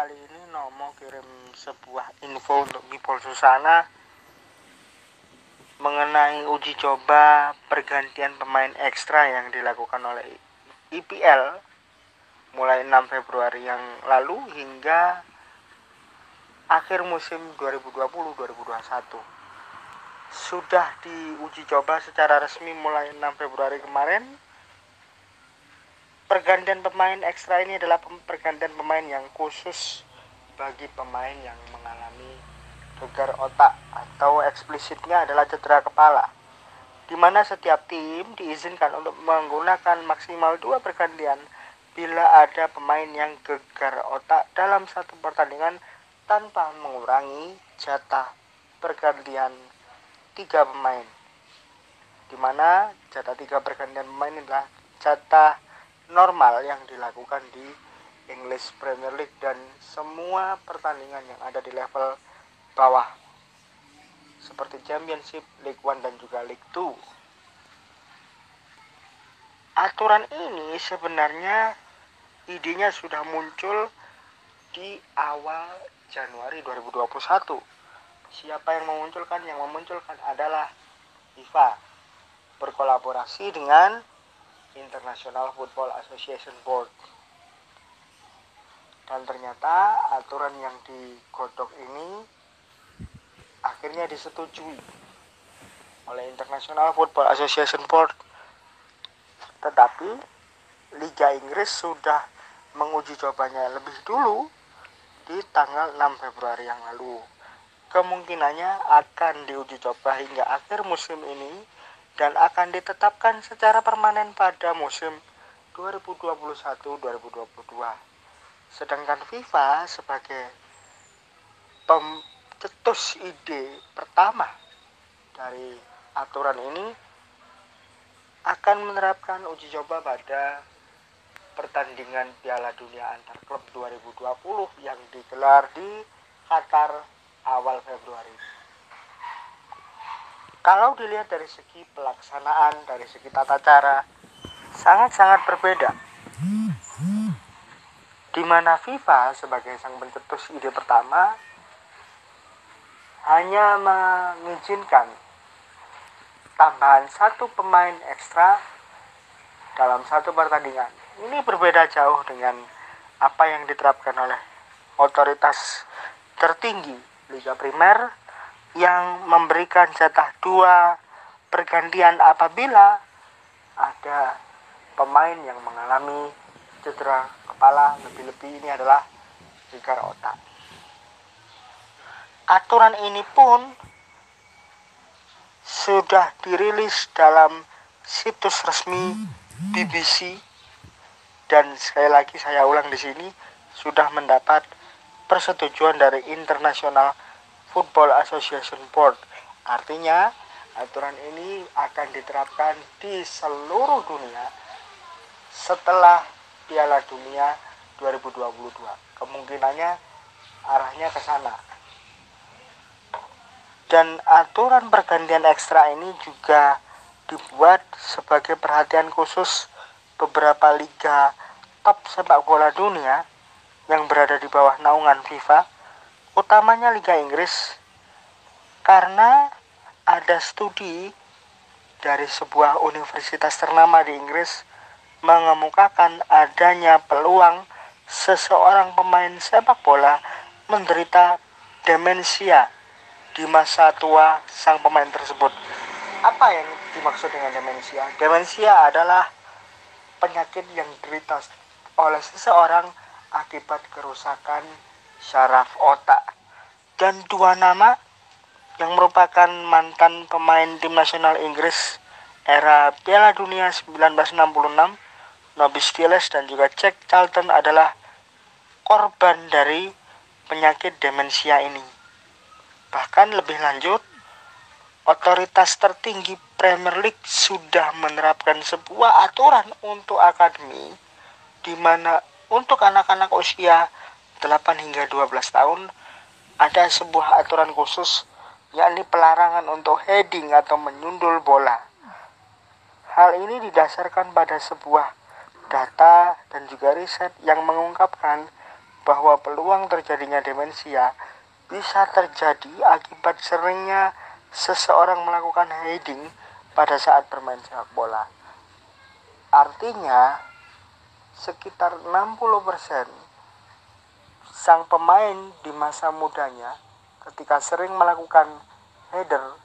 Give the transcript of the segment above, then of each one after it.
kali ini Nomo kirim sebuah info untuk Mipol Susana mengenai uji coba pergantian pemain ekstra yang dilakukan oleh IPL mulai 6 Februari yang lalu hingga akhir musim 2020-2021 sudah diuji coba secara resmi mulai 6 Februari kemarin pergantian pemain ekstra ini adalah pergantian pemain yang khusus bagi pemain yang mengalami gegar otak atau eksplisitnya adalah cedera kepala di mana setiap tim diizinkan untuk menggunakan maksimal dua pergantian bila ada pemain yang gegar otak dalam satu pertandingan tanpa mengurangi jatah pergantian tiga pemain di mana jatah tiga pergantian pemain adalah jatah normal yang dilakukan di English Premier League dan semua pertandingan yang ada di level bawah seperti Championship, League One dan juga League Two. Aturan ini sebenarnya idenya sudah muncul di awal Januari 2021. Siapa yang memunculkan? Yang memunculkan adalah FIFA berkolaborasi dengan International Football Association Board. Dan ternyata aturan yang digodok ini akhirnya disetujui oleh International Football Association Board. Tetapi Liga Inggris sudah menguji cobanya lebih dulu di tanggal 6 Februari yang lalu. Kemungkinannya akan diuji coba hingga akhir musim ini dan akan ditetapkan secara permanen pada musim 2021-2022 Sedangkan FIFA sebagai pemcetus ide pertama dari aturan ini akan menerapkan uji coba pada pertandingan Piala Dunia antar klub 2020 yang digelar di Qatar awal Februari. Kalau dilihat dari segi pelaksanaan, dari segi tata cara, sangat-sangat berbeda di mana FIFA sebagai sang pencetus ide pertama hanya mengizinkan tambahan satu pemain ekstra dalam satu pertandingan. Ini berbeda jauh dengan apa yang diterapkan oleh otoritas tertinggi Liga Primer yang memberikan jatah dua pergantian apabila ada pemain yang mengalami cedera kepala lebih-lebih. Ini adalah gegar otak aturan ini pun sudah dirilis dalam situs resmi BBC dan sekali lagi saya ulang di sini sudah mendapat persetujuan dari International Football Association Board. Artinya aturan ini akan diterapkan di seluruh dunia setelah Piala Dunia 2022. Kemungkinannya arahnya ke sana. Dan aturan pergantian ekstra ini juga dibuat sebagai perhatian khusus beberapa liga top sepak bola dunia yang berada di bawah naungan FIFA, utamanya Liga Inggris, karena ada studi dari sebuah universitas ternama di Inggris mengemukakan adanya peluang seseorang pemain sepak bola menderita demensia di masa tua sang pemain tersebut. Apa yang dimaksud dengan demensia? Demensia adalah penyakit yang diderita oleh seseorang akibat kerusakan syaraf otak. Dan dua nama yang merupakan mantan pemain tim nasional Inggris era Piala Dunia 1966 Nobis Stiles dan juga Jack Charlton adalah korban dari penyakit demensia ini. Bahkan lebih lanjut, otoritas tertinggi Premier League sudah menerapkan sebuah aturan untuk akademi di mana untuk anak-anak usia 8 hingga 12 tahun ada sebuah aturan khusus yakni pelarangan untuk heading atau menyundul bola. Hal ini didasarkan pada sebuah data dan juga riset yang mengungkapkan bahwa peluang terjadinya demensia bisa terjadi akibat seringnya seseorang melakukan heading pada saat bermain sepak bola. Artinya, sekitar 60% sang pemain di masa mudanya ketika sering melakukan header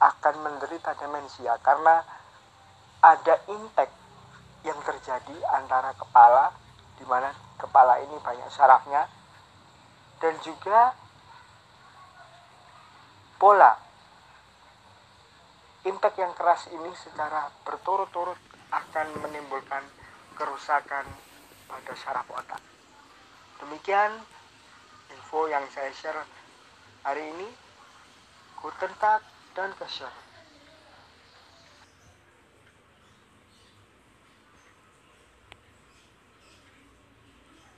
akan menderita demensia karena ada impact yang terjadi antara kepala di mana kepala ini banyak sarafnya dan juga bola impact yang keras ini secara berturut-turut akan menimbulkan kerusakan pada saraf otak. Demikian info yang saya share hari ini. Guten Tag dan Kesher.